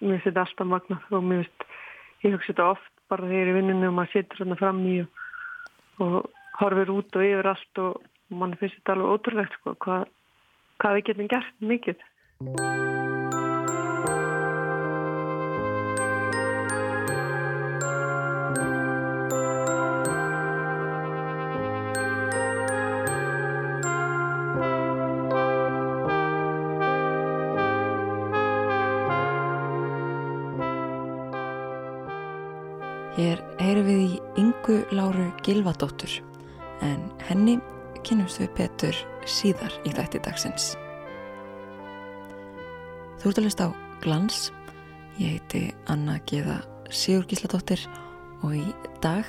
mér finnst þetta alltaf magnað og mér finnst, ég hugsa þetta oft bara þegar ég er í vinnunni og maður situr hérna fram í og, og horfir út og yfir allt og mann finnst þetta alveg ótrúlegt sko, hvað, hvað við getum gert mikið. Betur síðar í þætti dagsins. Þú ert að hlusta á Glans, ég heiti Anna Geða Sigur Gísladóttir og í dag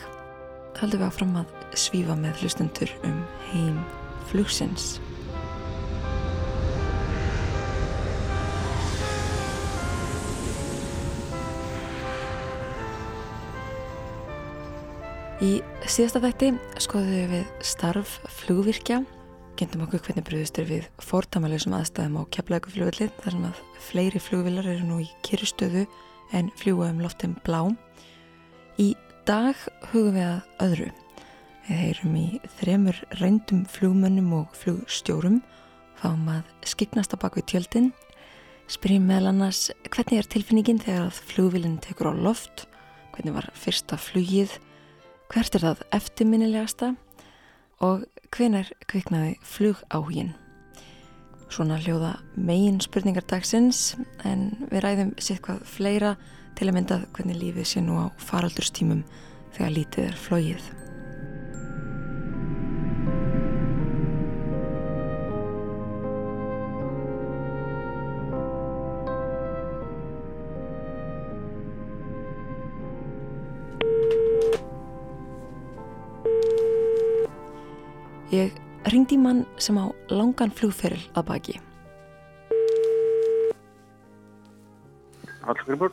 haldum við áfram að svífa með hlustundur um heim flugsins. Í síðasta þætti skoðum við starf flugvirkja, gendum okkur hvernig bröðustur við fórtamalösum aðstæðum á keflauguflugvillið þar sem að fleiri flugvillar eru nú í kyrustöðu en fljúa um loftum blá. Í dag hugum við að öðru. Við heyrum í þremur reyndum flugmönnum og flugstjórum, fáum að skiknast á baku tjöldin, spyrjum meðal annars hvernig er tilfinningin þegar að flugvillin tekur á loft, hvernig var fyrsta flugið, hvert er það eftirminnilegasta og hvenar kviknaði flugáhugin. Svona hljóða megin spurningar dagsins en við ræðum sitt hvað fleira til að mynda hvernig lífið sé nú á faraldurstímum þegar lítið er flóið. Ringdi mann sem á langan flugferil að baki. Hallgrimur.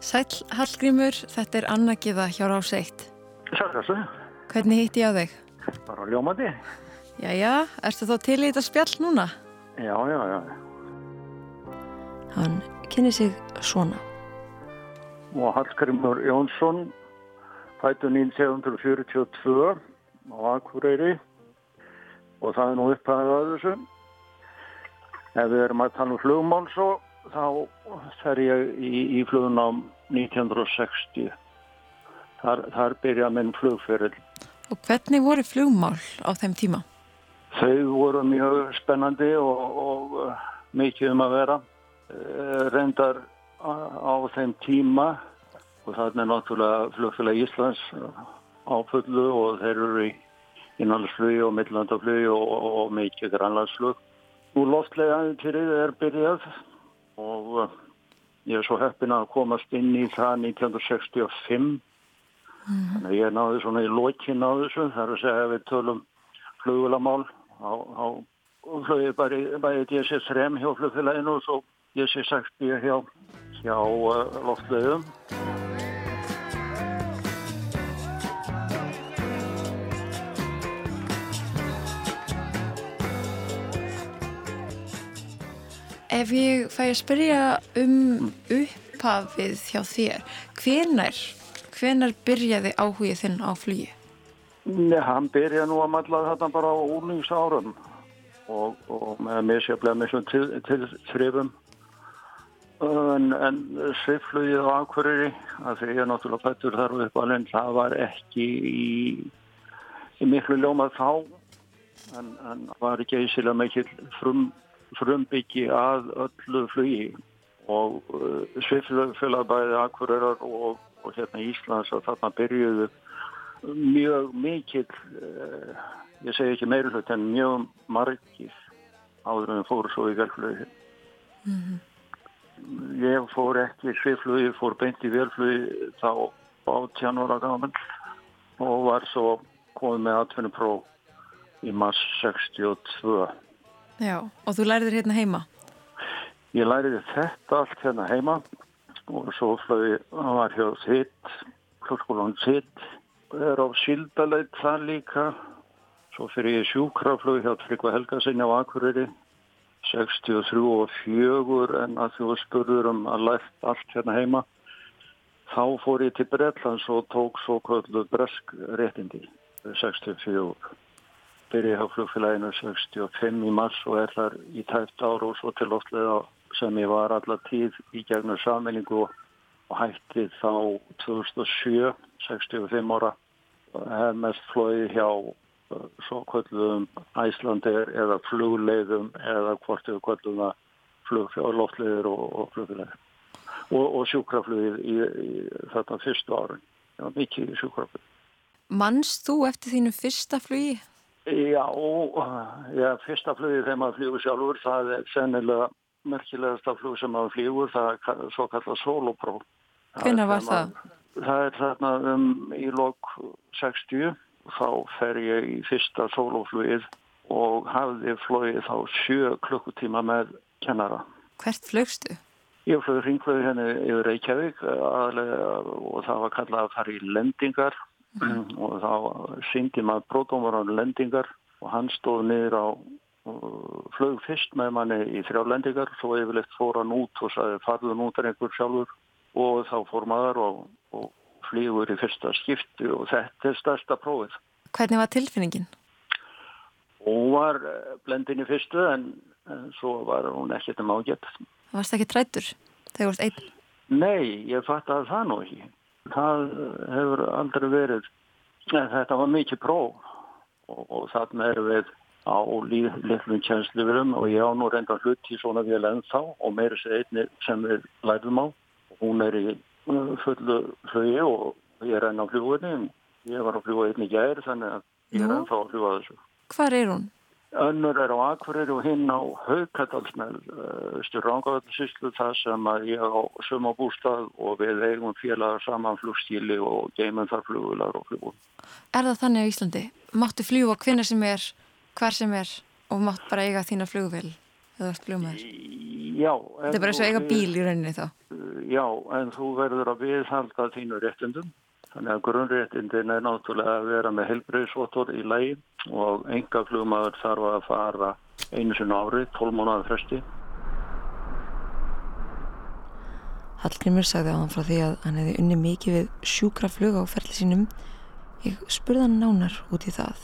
Sæl Hallgrimur, þetta er Anna Gíða hjá Rás 1. Sæl þessu. Hvernig hitt ég á þig? Bara ljómandi. Jæja, erstu þá til í þetta spjall núna? Já, já, já. Hann kynni sig svona. Og Hallgrimur Jónsson fættu 1942 á Akureyri og það er nú upphæðið að þessu. Ef við erum að tala um flugmál svo, þá fer ég í, í flugnám 1960. Þar, þar byrja minn flugferill. Og hvernig voru flugmál á þeim tíma? Þau voru mjög spennandi og, og uh, mikið um að vera. Uh, reyndar á þeim tíma og þarna er náttúrulega flugfélag Íslands á fullu og þeir eru í innanlandsflugi og millandaflugi og, og, og mikið grannlandsflug. Nú loftlega aðeins er byrjað og uh, ég er svo heppin að komast inn í það 1965. Mm. Þannig að ég náði svona í lokin á þessu. Það er að segja að við tölum flugulamál á, á flugið bæði, bæði DC-3 hjá flugfélaginu og svo DC-60 hjá, hjá uh, loftlegum. Ef ég fæ að spyrja um upphafið hjá þér, hvenar, hvenar byrjaði áhugið þinn á flugi? Nei, hann byrjaði nú að matla þetta bara á úrlingsárum og, og með bleið með svona til, en, en sviflugið á Akureyri, að því ég er náttúrulega fættur þar upp alveg, það var ekki í, í miklu ljómað þá en, en var ekki eisilega mikil frum frumbyggi að öllu flugi og uh, sviflugfélagabæði Akureyrar og, og hérna Íslands að þarna byrjuðu mjög mikill uh, ég segi ekki meira hlut en mjög margir áður en fóru svo í velflugi mm -hmm. ég fór ekki í sviflugi, fór beint í velflugi þá á tjanúra gaman og var svo komið með atvinnupróf í mars 62 Já, og þú læriðir hérna heima? Ég læriði þetta allt hérna heima og svo flöði, það var hjá sitt, flugskólan sitt, er á síldaleit það líka, svo fyrir ég sjúkraflögi hjá Tryggva Helgasinni á Akureyri 63 og 4 en að þú spurður um að lært allt hérna heima þá fór ég til Breitlands og tók svo kvöldu bresk réttindi 64 byrjið á flugfélaginu 65 í mars og er þar í tæft ára og svo til loftlega sem ég var allar tíð í gegnum sammenningu og hætti þá 2007 65 ára hef mest flóið hjá uh, svo kvöldum æslandir eða flugleiðum eða hvort við kvöldum að flugfjárloftleiður og, og flugleiður og, og sjúkraflugið í, í þetta fyrstu árin. Já, mikið sjúkraflugið. Mannst þú eftir þínu fyrsta flugi? Já, já fyrsta flugið þegar maður flugur sjálfur, það er sennilega merkilegasta flug sem maður flugur, það er svo kallað solopról. Hvernig var það? Það er þarna um í lok 60, þá fer ég í fyrsta soloflugið og hafði flogið þá sjö klukkutíma með kennara. Hvert flögstu? Ég flög ringflög henni yfir Reykjavík aðlega, og það var kallað að fara í lendingar mm. og þá syndi maður brótumvaran lendingar og hann stóð niður á flög fyrst með manni í þrjá lendingar svo yfirleitt fór hann út og sagði farðun út er einhver sjálfur og þá fór maður og, og flýgur í fyrsta skiptu og þetta er stærsta prófið. Hvernig var tilfinningin? Hún var eh, blendin í fyrstu en, en svo var hún ekkert um ágætt. Það varst ekki trættur þegar þú varst einn? Nei, ég fatt að það nú ekki. Það hefur aldrei verið. Þetta var mikið próf og, og þarna erum við á litlum kjænsluverum og ég á nú reynda hlut í svona vel ennþá og meira sér einni sem við lærum á. Hún er í uh, fullu flögi og ég er enn á fljúinni. Ég var á fljúa einni gæri þannig að ég er ennþá á fljúa þessu. Hvar er hún? Önnur er á Akvarir og hinn á Haukadalsnell, uh, stjórnangavöldsíslu það sem að ég á suma bústað og við eigum félagar saman flugstíli og geymum þar flugular og flugur. Er það þannig á Íslandi? Máttu fljúa hvinna sem er, hver sem er og mátt bara eiga þína flugvel eða þú ert fljúmaður? Já. Þetta er bara eins og eiga bíl í rauninni þá? Já, en þú verður að viðhalda þínu réttundum. Þannig að grunnréttindin er náttúrulega að vera með helbreyðsvotor í lægi og enga flugmaður þarf að fara einu sinna ári, 12 mánuðar fresti. Hallgrimur sagði á hann frá því að hann hefði unni mikið við sjúkraflug á ferli sínum. Ég spurði hann nánar út í það.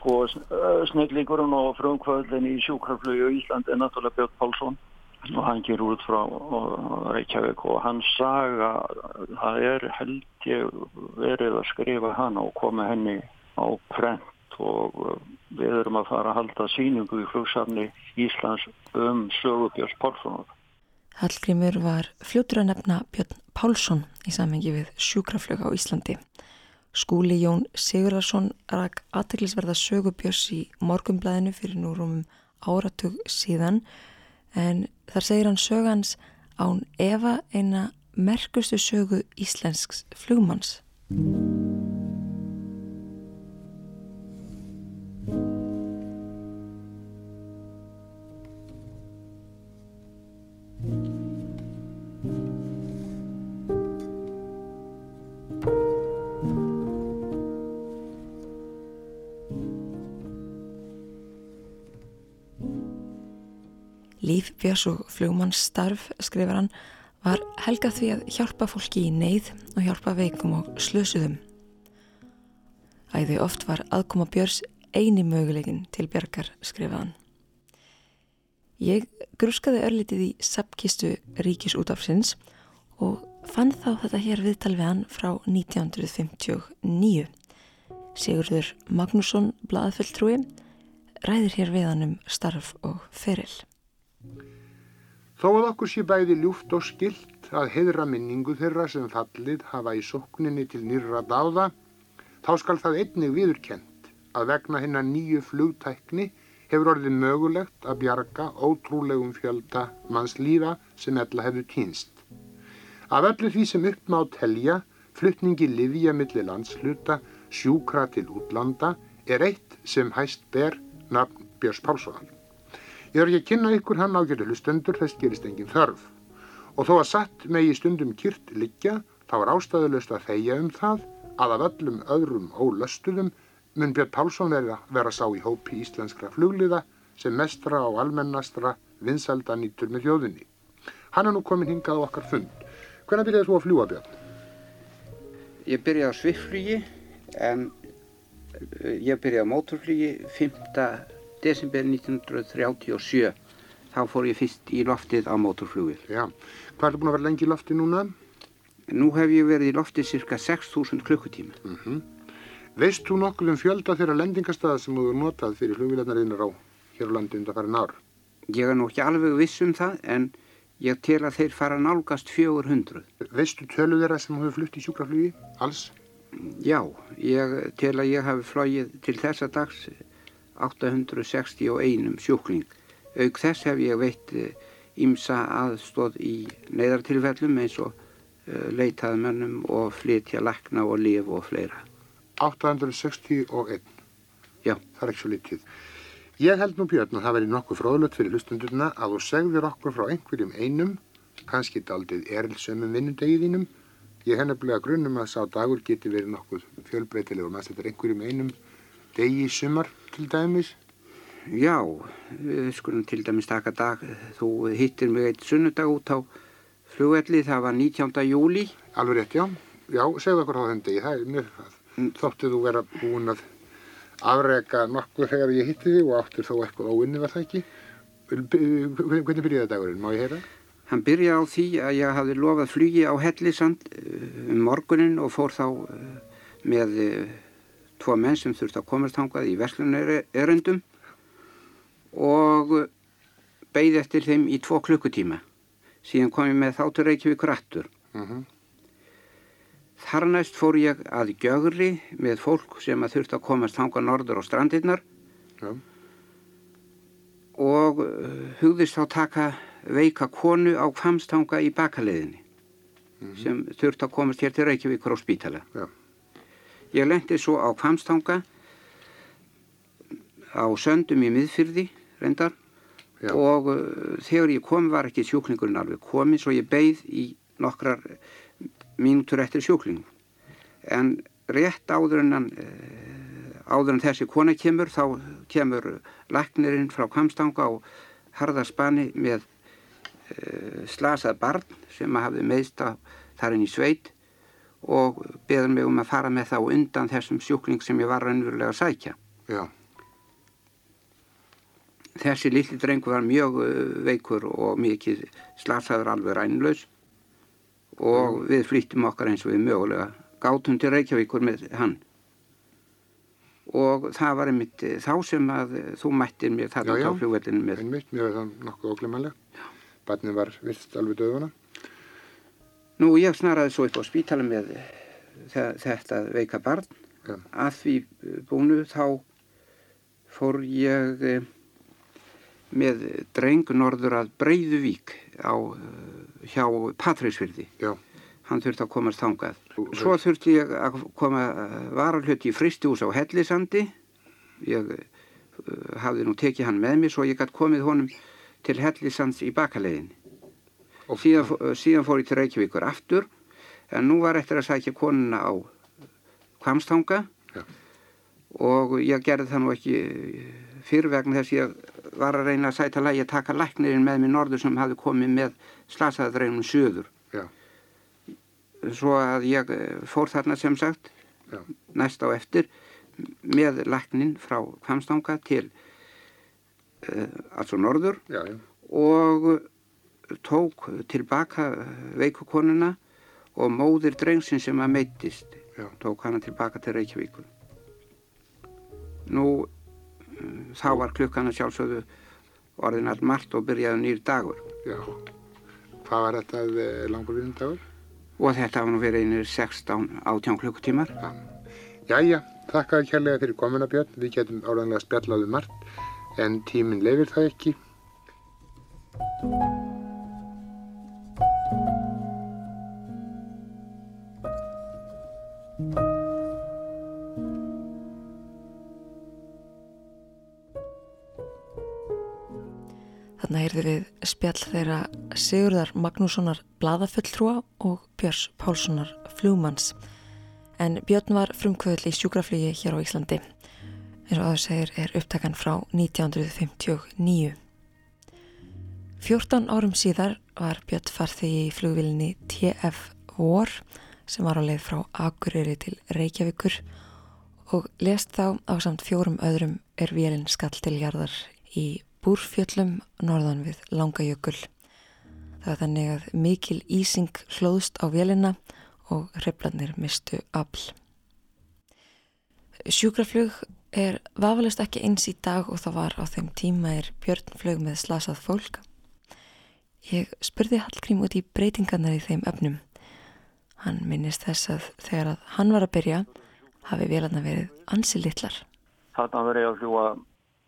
Sko, snillíkurinn og frumkvöldin í sjúkraflugi í Ísland er náttúrulega Björn Pálsson og hann gerur út frá Reykjavík og hann saga það er held ég verið að skrifa hann og koma henni á prent og við erum að fara að halda síningu í flugsafni Íslands um sögubjörns Pálssonar. Hallgrímur var fljótur að nefna Björn Pálsson í samhengi við sjúkraflög á Íslandi. Skúli Jón Sigurðarsson rak aðteglisverða sögubjörs í morgumblæðinu fyrir núrumum áratug síðan en þar segir hann sögans án Eva eina merkustu sögu íslensks flugmanns. Líf Björns og flugmanns starf, skrifar hann, var helgað því að hjálpa fólki í neyð og hjálpa veikum og slösuðum. Æði oft var aðkoma Björns eini möguleikin til björgar, skrifað hann. Ég gruskaði örlitið í sapkistu ríkisútafsins og fann þá þetta hér viðtal við hann frá 1959. Sigurður Magnússon, blaðfulltrúi, ræðir hér við hann um starf og feril. Þó að okkur sé bæði ljúft og skilt að heðra minningu þeirra sem fallið hafa í sókninni til nýra dáða, þá skal það einnig viðurkent að vegna hennar nýju flugtækni hefur orðið mögulegt að bjarga ótrúlegum fjölda manns lífa sem ella hefur týnst. Af öllu því sem upp má telja, fluttningi livja millir landsluta, sjúkra til útlanda, er eitt sem hæst ber nafn Björns Pálssonar. Ég er ekki að kynna ykkur hann ágætu hlustendur þess gerist engin þörf og þó að satt megi stundum kýrt liggja þá er ástæðulegst að þeia um það að af öllum öðrum ólöstuðum mun Björn Pálsson vera, vera sá í hópi íslenskra flugliða sem mestra og almennastra vinsalda nýtur með þjóðunni. Hann er nú komin hingað á okkar fund. Hvernig byrjaði þú að fljúa Björn? Ég byrjaði á svifflugi en eh, ég byrjaði á mótorflugi 5. desember 1937. Þá fór ég fyrst í loftið á mótorflugil. Já. Hvað er búin að vera lengi í lofti núna? Nú hef ég verið í loftið cirka 6.000 klukkutíma. Mm Veist þú nokkuð um fjölda þeirra lendingastaða sem þú notað fyrir flugvilarnariðinir á hér á landi undan farin ár? Ég er nú ekki alveg viss um það en ég tel að þeir fara nálgast 400. Veistu tölu þeirra sem hefur flutt í sjúkraflugi? Alls? Já, ég tel að ég hafi flóið til þessa dags 861 sjúkling. Auk þess hef ég veitt ímsa aðstóð í neyðartilfellum eins og uh, leitaðmönnum og flytja lakna og lif og fleira. 861. Já. Það er ekki svo litið. Ég held nú Björn að það veri nokkuð fróðlött fyrir hlustundurna að þú segðir okkur frá einhverjum einum, kannski daldið erilsömmum vinnundegiðinum. Ég hef nefnilega grunnum að sá dagur geti verið nokkuð fjölbreytileg og maður setur einhverjum einum degi í sumar til dæmis. Já, við skulum til dæmis taka dag. Þú hittir mig eitt sunnudag út á flugvelli, það var 19. júli. Alveg rétt, já. Já, segðu okkur á þenn degi, það er mjög það. Þóttið þú vera búin að afrega nokkuð þegar ég hitti þig og áttir þó eitthvað óinni var það ekki. Hvernig byrjaði dagurinn, má ég heyra? Hann byrjaði á því að ég hafi lofað flugi á Hellisand um morgunin og fór þá með tvo menn sem þurfti að komast hangað í verslunarerendum og beigði eftir þeim í tvo klukkutíma. Síðan kom ég með þá til Reykjavík rattur. Uh -huh. Þar næst fór ég að gjögri með fólk sem að þurfti að komast hanga norður á strandirnar ja. og hugðist þá taka veika konu á kvamstanga í bakaleðinni mm -hmm. sem þurfti að komast hér til Reykjavíkur á spítala. Ja. Ég lendi svo á kvamstanga á söndum í miðfyrði reyndar. Ja. og uh, þegar ég kom var ekki sjúklingurinn alveg komið svo ég beigð í nokkrar mínútur eftir sjúkling. En rétt áður en, hann, áður en þessi kona kemur þá kemur laknirinn frá Kvamstanga og harðarspani með uh, slasað barn sem hafði meðst þar inn í sveit og beður mig um að fara með þá undan þessum sjúkling sem ég var raunverulega að sækja. Já. þessi lilli drengu var mjög veikur og mikið slasaður alveg rænlaus. Og mm. við flyttum okkar eins og við mögulega gátum til Reykjavíkur með hann. Og það var einmitt þá sem að þú mættir mér þarna á fljóðveldinu með einmitt, mér var það nokkuð oklimanlega barnið var vist alveg döðuna Nú ég snaraði svo upp á spítala með þetta veika barn. Já. að því búinu þá fór ég með dreng norður að Breiðuvík á hjá Patrísfyrði hann þurfti að komast þangað. Svo þurfti ég að koma varalhut í fristihús á Hellisandi. Ég hafði nú tekið hann með mér svo ég gæti komið honum til Hellisands í bakalegin síðan, uh, síðan fór ég til Reykjavíkur aftur en nú var eftir að sækja konuna á Kvamstanga Já. og ég gerði það nú ekki fyrir vegna þess ég var að reyna að sæta lægi að taka læknirinn með mér norður sem hafði komið með slasaðadreinum söður Já. svo að ég eh, fór þarna sem sagt Já. næst á eftir með læknin frá Kvamstanga til uh, altså norður Já, og tók tilbaka veikukonuna og móðir drengsin sem að meittist tók hana tilbaka til Reykjavíkun nú þá var klukkan að sjálfsögðu orðin allt margt og byrjaði nýr dagur. Já, hvað var þetta eh, langur viðnum dagur? Og þetta var nú verið einir 16 átján klukkutímar. Já, Jæja, þakka kærlega fyrir komuna Björn, við getum áraðanlega spjallaðu margt en tíminn leifir það ekki. Við spjall þeirra Sigurðar Magnússonar Blaðafulltrúa og Björns Pálssonar Flúmanns. En Björn var frumkvöðli í sjúkraflýgi hér á Íslandi. eins og aður segir er upptakan frá 1959. 14 árum síðar var Björn farþegi í flugvilinni TF War sem var á leið frá Akureyri til Reykjavíkur og lest þá á samt fjórum öðrum er vélinn skall til jarðar í Búrfjöllum norðan við Langajökul. Það var þannig að mikil ísing hlóðst á vélina og hreflanir mistu afl. Sjúkraflug er vafalist ekki eins í dag og það var á þeim tíma er björnflög með slasað fólk. Ég spurði Hallgrím út í breytingarnar í þeim öfnum. Hann minnist þess að þegar að hann var að byrja hafi vélarna verið ansi litlar. Þarna verið að fljúa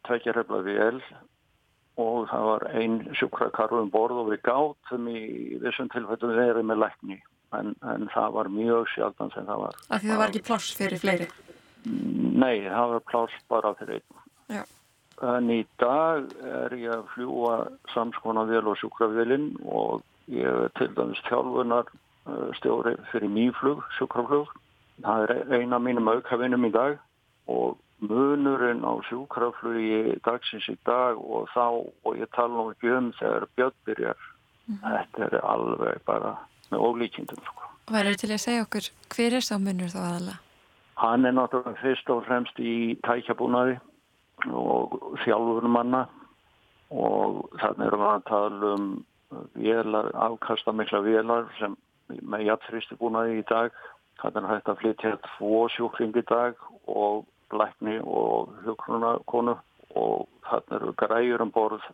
tvekja hrefla vél og það var einn sjúkrakarfu um borð og við gátum í þessum tilfellum verið með lækni en, en það var mjög sjaldan sem það var. Af því það var ekki pláss fyrir fleiri? Nei, það var pláss bara fyrir einn. Já. En í dag er ég að fljúa samskona vel og sjúkrafélinn og ég er til dæmis þjálfunar stjóri fyrir mýflug, sjúkraflug. Það er eina mínum aukavinnum í dag og munurinn á sjúkraflugi dagsins í dag og þá og ég tala nú ekki um þegar bjöldbyrjar. Mm. Þetta er alveg bara með ólíkindum. Sko. Værið til að segja okkur, hver er sá munur þá aðalega? Hann er náttúrulega fyrst og fremst í tækjabúnaði og þjálfur manna og þannig erum við að tala um vélar, afkasta mikla vélar sem með jættfristi búnaði í dag þannig er að flytja tvo sjúkling í dag og lækni og hjókrunarkonu og þannig eru græjur um borð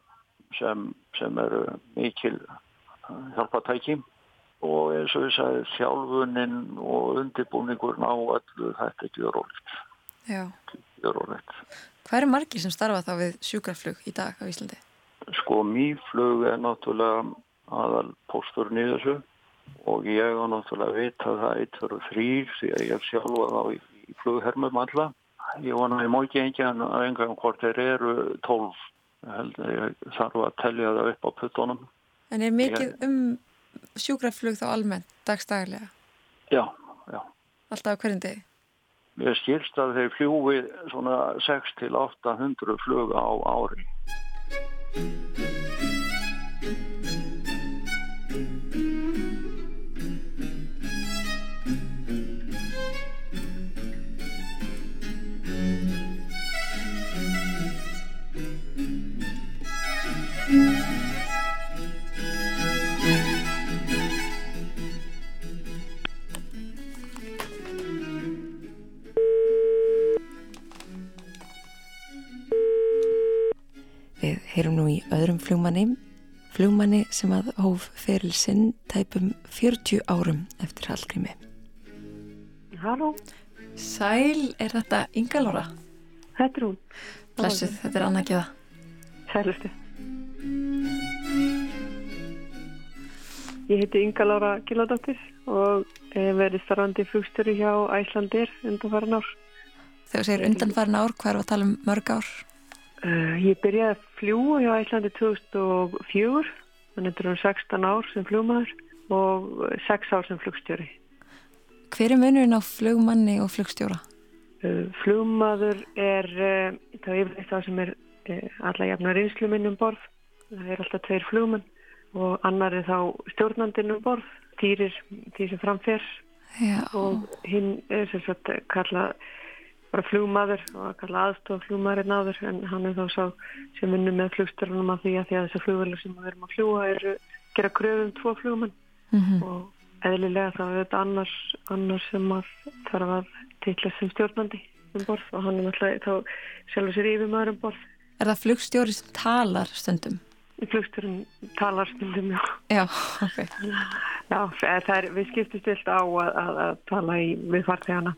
sem, sem eru mikil hjálpatæki og eins og ég sagði þjálfuninn og undirbúningur ná öllu þetta er gjörólegt. Já. Gjörólegt. Hvað eru margir sem starfa þá við sjúkraflug í dag á Íslandi? Sko mýflug er náttúrulega aðal pósturinn í þessu og ég á náttúrulega vita það eitt fyrir þrýr því að ég sjálfa þá í, í flughermum alla. Ég vona að ég má ekki engjan að engan hvort þeir eru tólf. Þarf að tellja það upp á puttunum. En er mikið ég... um sjúkraflug þá almennt dagstaglega? Já, já. Alltaf hverjum degi? Ég skilst að þeir fljúi svona 6-800 flug á ári. Heyrum nú í öðrum flugmanni, flugmanni sem að hóf feril sinn tæpum 40 árum eftir Hallgrími. Halló. Sæl, er þetta Inga Lóra? Þetta er hún. Blessuð, þetta er Anna Gjöða. Sælustu. Ég heiti Inga Lóra Gilladóttir og verið starfandi flugstöru hjá Æslandir undanfæran ár. Þegar þú segir undanfæran ár, hvað er að tala um mörg ár? Uh, ég byrjaði að fljúa hjá Æslandi 2004, þannig að þetta er um 16 ár sem fljúmaður og 6 ár sem flugstjóri. Hver er munurinn á flugmanni og flugstjóra? Uh, flugmaður er, uh, það er yfirleitt það sem er alla jafna reynslu minn um borð, það er alltaf tveir flugmenn og annar er þá stjórnandinn um borð, týrir því sem framfer Já. og hinn er sem sagt kallað bara flugmaður og að kalla aðstof flugmaðurinn áður en hann er þá sá sem vinnur með flugstörunum af því að því að þessar flugvelur sem við erum að fljúa er gera kröfum tvo flugmenn mm -hmm. og eðlilega þá er þetta annars, annars sem að þarf að teikla sem stjórnandi um borð og hann er náttúrulega þá sjálfur sér yfir maður um borð. Er það flugstjóri sem talar stundum? Flugstjórin talar stundum, já. Já, ok. Já, það er, við skiptum stilt á að, að, að tala í, við farþegana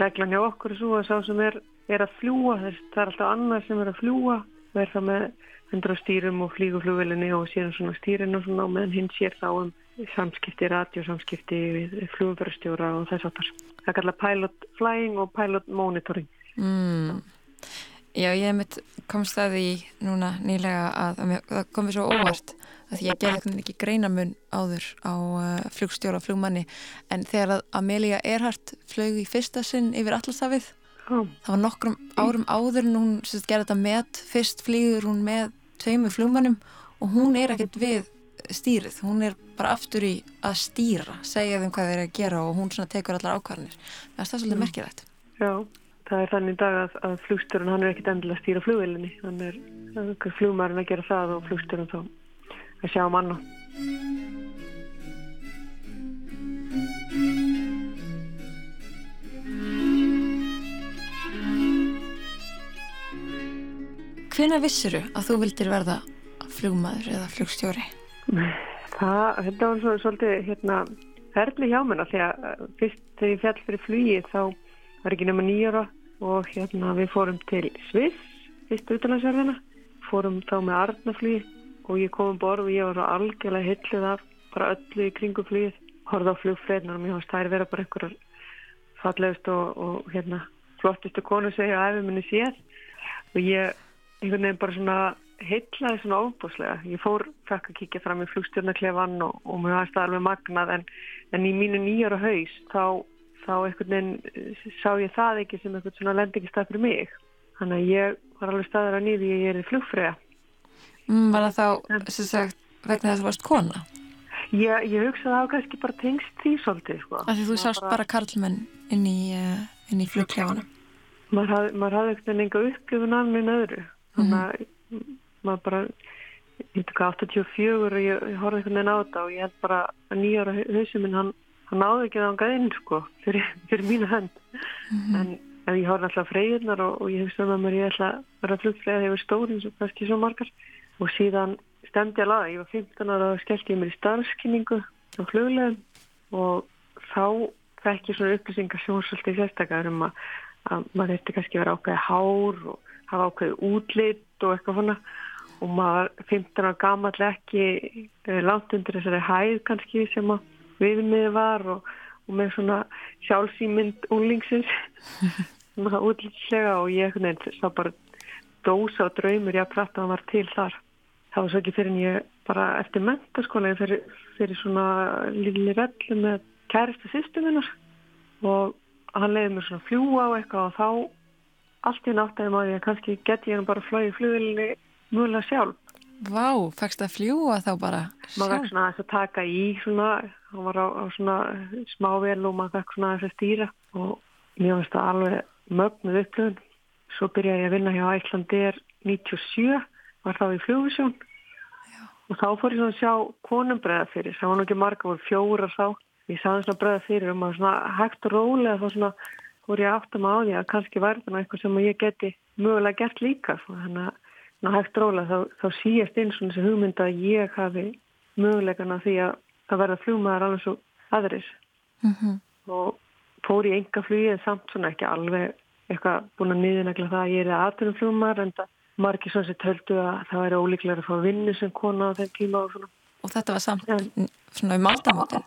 reglan hjá okkur svo að sá sem er, er að fljúa, það er alltaf annar sem er að fljúa og er það með hendur á stýrum og flíguflugvelinni og um svona stýrin og svona og meðan hinn sér þá um samskipti, radiosamskipti við flugumfærastjóra og þess aftar. Það er kallað pilot flying og pilot monitoring. Mm. Já, ég hef mitt komst það í núna nýlega að, að það komið svo óvart að ég gerði ekki greinamun áður á uh, flugstjóra og flugmanni. En þegar að Amelia Earhart flög í fyrsta sinn yfir Allasafið það var nokkrum árum áður en hún gerði þetta með, fyrst flýður hún með tveimur flugmannum og hún er ekkert við stýrið, hún er bara aftur í að stýra, segja þeim hvað þeir eru að gera og hún tekur allar ákvarðanir. Það er svolítið merkilegt. Já, það er þannig dag að, að flugstörun hann er ekkert endilega að stýra flugvelinni hann er, flugmærin að gera það og flugstörun þá að sjá um annan Hvena vissuru að þú vildir verða flugmaður eða flugstjóri? Það, þetta var svo, svolítið hérna, ferli hjá mér því að uh, fyrst þegar ég fjall fyrir flugi þá var ekki nema nýjara og hérna við fórum til Sviss fyrst utanlandsverðina, fórum þá með Arnaflugi og ég kom um borð og ég var algjörlega hillið af bara öllu í kringu flugið, horfði á flugfrednar og mér það er vera bara einhverjar fallegust og, og hérna flottustu konu segja að við munum séð og ég einhvern veginn bara svona heitlaði svona óbúslega. Ég fór, fekk að kíkja fram í flugstjórnaklefan og, og mér var staðar með magnað en, en í mínu nýjara haus þá, þá einhvern veginn eh, sá ég það ekki sem einhvern svona lendingistað fyrir mig. Þannig að ég var alveg staðar á nýði ég er í flugfræða. Mm, var það þá, sem sagt, vegna þess að þú varst kona? Ég, ég hugsaði að það kannski bara tengst því svolítið, sko. Því þú sást bara, bara karlmenn inn í, uh, í flugklefanum? Maður hafði, hafði eitthvað enga upplifun annir öðru þannig að mm. maður bara ég veit ekki 84 og ég, ég horfði einhvern veginn á þetta og ég held bara að nýjára hausum minn hann, hann náði ekki það á gæðin sko fyrir, fyrir mínu hönd mm -hmm. en, en ég horfði alltaf freyðunar og, og ég hef stundið að mér ég ætla að vera flugfræðið stór eins og kannski svo margar og síðan stemdi ég laga, ég var 15 ára og skellti ég mér í starfskynningu á fluglegum og þá fekk ég svona upplýsingar sjónsvöldi sérstakar um að, að maður þetta kannski vera ákveði hár og hafa ákveðið útlitt og eitthvað svona. Og maður 15 ára gammal ekki eh, langt undir þessari hæð kannski sem að viðmiði var og, og með svona sjálfsýmynd úlingsins svona útlitslega og ég nefnt sá bara dósa og draumur ég að prata að hann var til þar það var svo ekki fyrir en ég bara eftir mentaskóla fyrir, fyrir svona lili rellu með kæristu sýstuminnar og hann leiði mér svona fljúa á eitthvað og þá allt í náttúrulega má ég að kannski geti ég bara flóið í flugilni mjögulega sjálf. Vá, fækst að fljúa þá bara sjálf? Maður fækst svona að taka í svona, hann var á, á svona smável og maður fækst svona að stýra og mér finnst það alveg mögnuð upplöðun. Svo byrjaði ég að vinna hjá Æslandir 97, var þá í flugvisjón og þá fór ég svona að sjá konum bregða fyrir, það var nú ekki marga, voru fjóra þá. Ég sagði svona bregða fyrir um að svona hægt og rólega þá svona voru ég aftam á því að kannski það eitthvað sem ég geti mögulega gert líka þannig að hægt róla þá, þá síast inn svona þessi hugmynd að ég hafi mögulegana því að það verða fljómaðar alveg svo aðris mm -hmm. og fór í enga flugið samt svona ekki alveg eitthvað búin að niðurnægla það að ég er aðtunum fljómaðar en það margir svona sér töldu að það væri ólíklega að fá vinnu sem kona á þeim tíma og svona Og þetta var samt en, svona um aldamótin?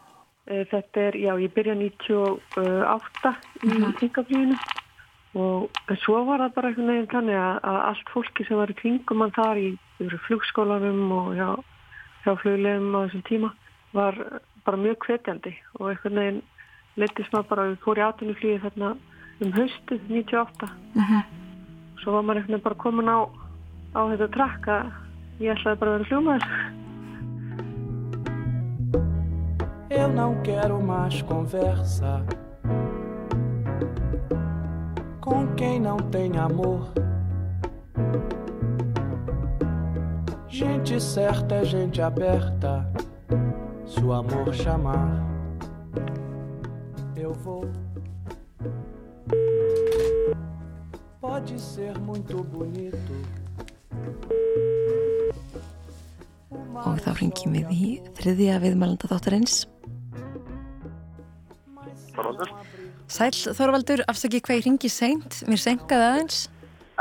Eh, þetta er, já, ég byrja 98 í kringaflíðinu og svo var það bara einhvern veginn þannig að, að allt fólki sem var í kringum mann þar í, flugskólanum og já, hjá fluglegum á þessum tíma var bara mjög hvetjandi og einhvern veginn letist maður bara, við fórum í atunuflíði þarna um haustu 98 uh -huh. svo var maður einhvern veginn bara komin á, á þetta trakk að ég ætlaði bara að vera fljómaður Eu não quero mais conversa com quem não tem amor. Gente certa é gente aberta. Se o amor chamar, eu vou. Pode ser muito bonito. Og þá ringjum við í þriðja viðmælanda þáttarins Þorvaldur. Sæl Þorvaldur, afsaki hvað ég ringi seint, mér senkaði aðeins.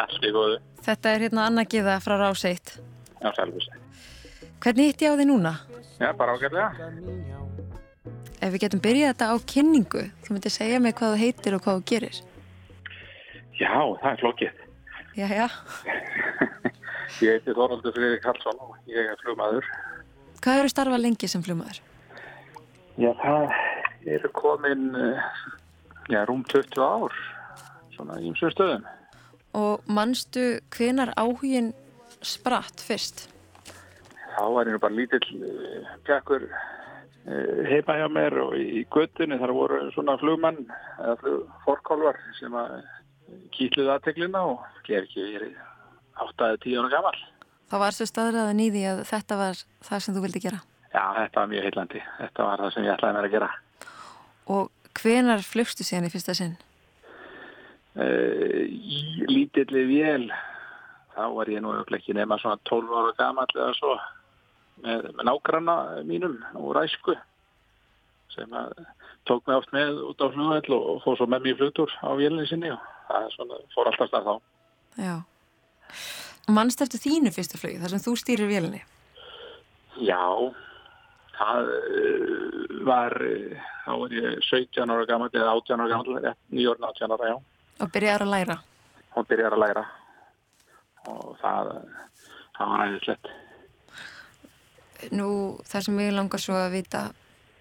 Allt í góðu. Þetta er hérna Anna Gíða frá Ráseitt. Já, sælvísi. Hvernig hitt ég á þig núna? Já, bara ágæðlega. Ef við getum byrjað þetta á kynningu, þú myndir segja mig hvað þú heitir og hvað þú gerir. Já, það er flokkið. Já, já. ég heiti Þorvaldur Friðrik Hallsson og ég er flugmaður. Hvað eru starfað lengi sem flugmaður? Já, það eru komin eh, já, rúm 20 ár svona ímsum stöðum. Og mannstu hvenar áhugin spratt fyrst? Þá var ég bara lítill uh, pjakkur uh, heima hjá mér og í göttunni þar voru svona flugmann eða flugforkólvar sem að kýtluði aðteglina og ger ekki verið 8-10 ára gammal. Það var svo staðræðan í því að þetta var það sem þú vildi gera? Já, þetta var mjög heillandi. Þetta var það sem ég ætlaði mér að gera. Og hvenar flugstu síðan í fyrsta sinn? Uh, í lítilli vél þá var ég nú ekki nema svona 12 ára gammal eða svo með, með nágranna mínum úr æsku sem tók mig oft með út á flugveld og fór svo með í flugtur á vélinni sinni og það svona, fór alltaf starf þá. Já. Mannst eftir þínu fyrsta flug, þar sem þú stýrir vélinni? Já, það uh, var, uh, þá var ég 17 ára gammal eða 18 ára gammal, nýjórn 18 ára, já. Og byrjar að læra? Og byrjar að læra og það, það var æðislegt. Nú, það sem ég langar svo að vita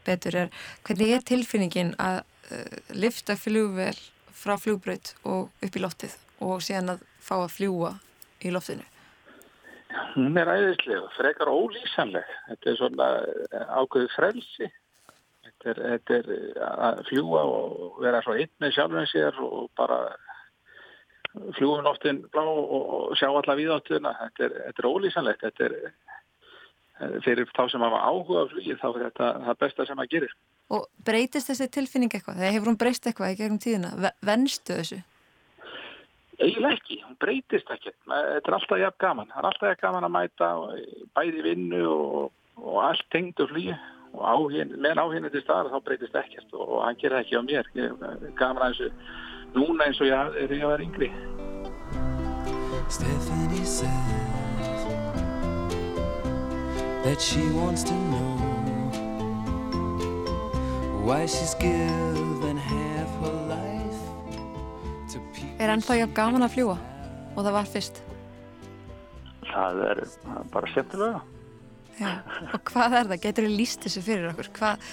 betur er, hvernig er tilfinningin að uh, lifta flugvel frá flugbraut og upp í loftið og síðan að fá að fljúa í loftinu? Hún er æðislega, frekar ólýsanleg. Þetta er svona eh, ákveðið frelsi. Þetta er, þetta er að fljúa og vera svo einn með sjálfum sér og bara fljúum loftin blá og sjá alla viðáttuna. Þetta er, þetta er ólýsanlegt. Þetta er eh, fyrir þá sem hafa áhuga á flugið þá er þetta það besta sem að gerir. Og breytist þessi tilfinning eitthvað? Þegar hefur hún breyst eitthvað í gegnum tíðina? Venstu þessu? Eiginlega ekki, hún breytist ekki. Þetta er alltaf jafn gaman. Það er alltaf jafn gaman að mæta bæði vinnu og, og allt tengdu flýi og áhinn, meðan áhinn til staðar þá breytist ekkert og hann gerði ekki á mér. Gaman að þessu núna eins og ég er ég að vera yngri. Stephanie says that she wants to know why she's given Er ennþá ég gaman að fljúa og það var fyrst? Það er bara skemmtilega Já, og hvað er það? Getur þið líst þessu fyrir okkur? Hvað,